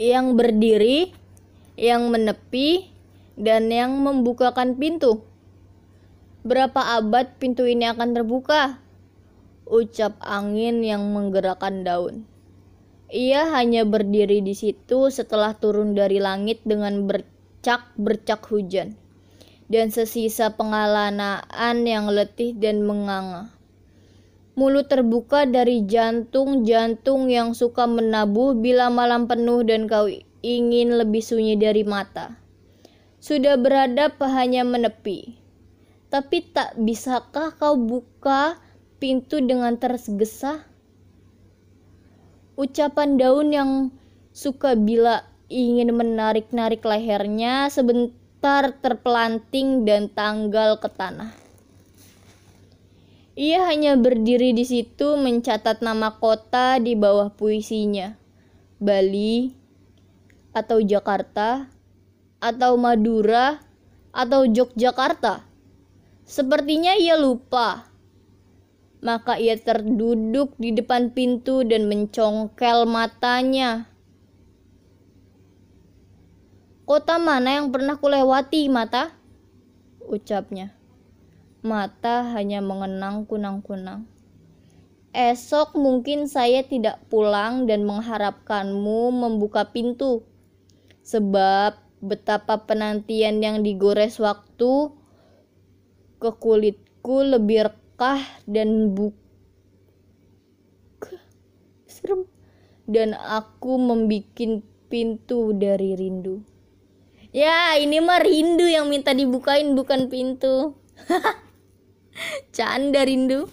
yang berdiri, yang menepi, dan yang membukakan pintu. Berapa abad pintu ini akan terbuka? Ucap angin yang menggerakkan daun. Ia hanya berdiri di situ setelah turun dari langit dengan bercak-bercak hujan dan sesisa pengalanaan yang letih dan menganga. Mulut terbuka dari jantung-jantung yang suka menabuh bila malam penuh dan kau ingin lebih sunyi dari mata. Sudah beradab hanya menepi. Tapi tak bisakah kau buka pintu dengan tergesa? Ucapan daun yang suka bila ingin menarik-narik lehernya sebentar terpelanting dan tanggal ke tanah. Ia hanya berdiri di situ mencatat nama kota di bawah puisinya. Bali atau Jakarta atau Madura atau Yogyakarta. Sepertinya ia lupa. Maka ia terduduk di depan pintu dan mencongkel matanya. Kota mana yang pernah kulewati, mata? Ucapnya. Mata hanya mengenang kunang-kunang. Esok mungkin saya tidak pulang dan mengharapkanmu membuka pintu. Sebab betapa penantian yang digores waktu ke kulitku lebih rekah dan buk serem dan aku membikin pintu dari rindu. Ya, ini mah rindu yang minta dibukain bukan pintu. Canda rindu.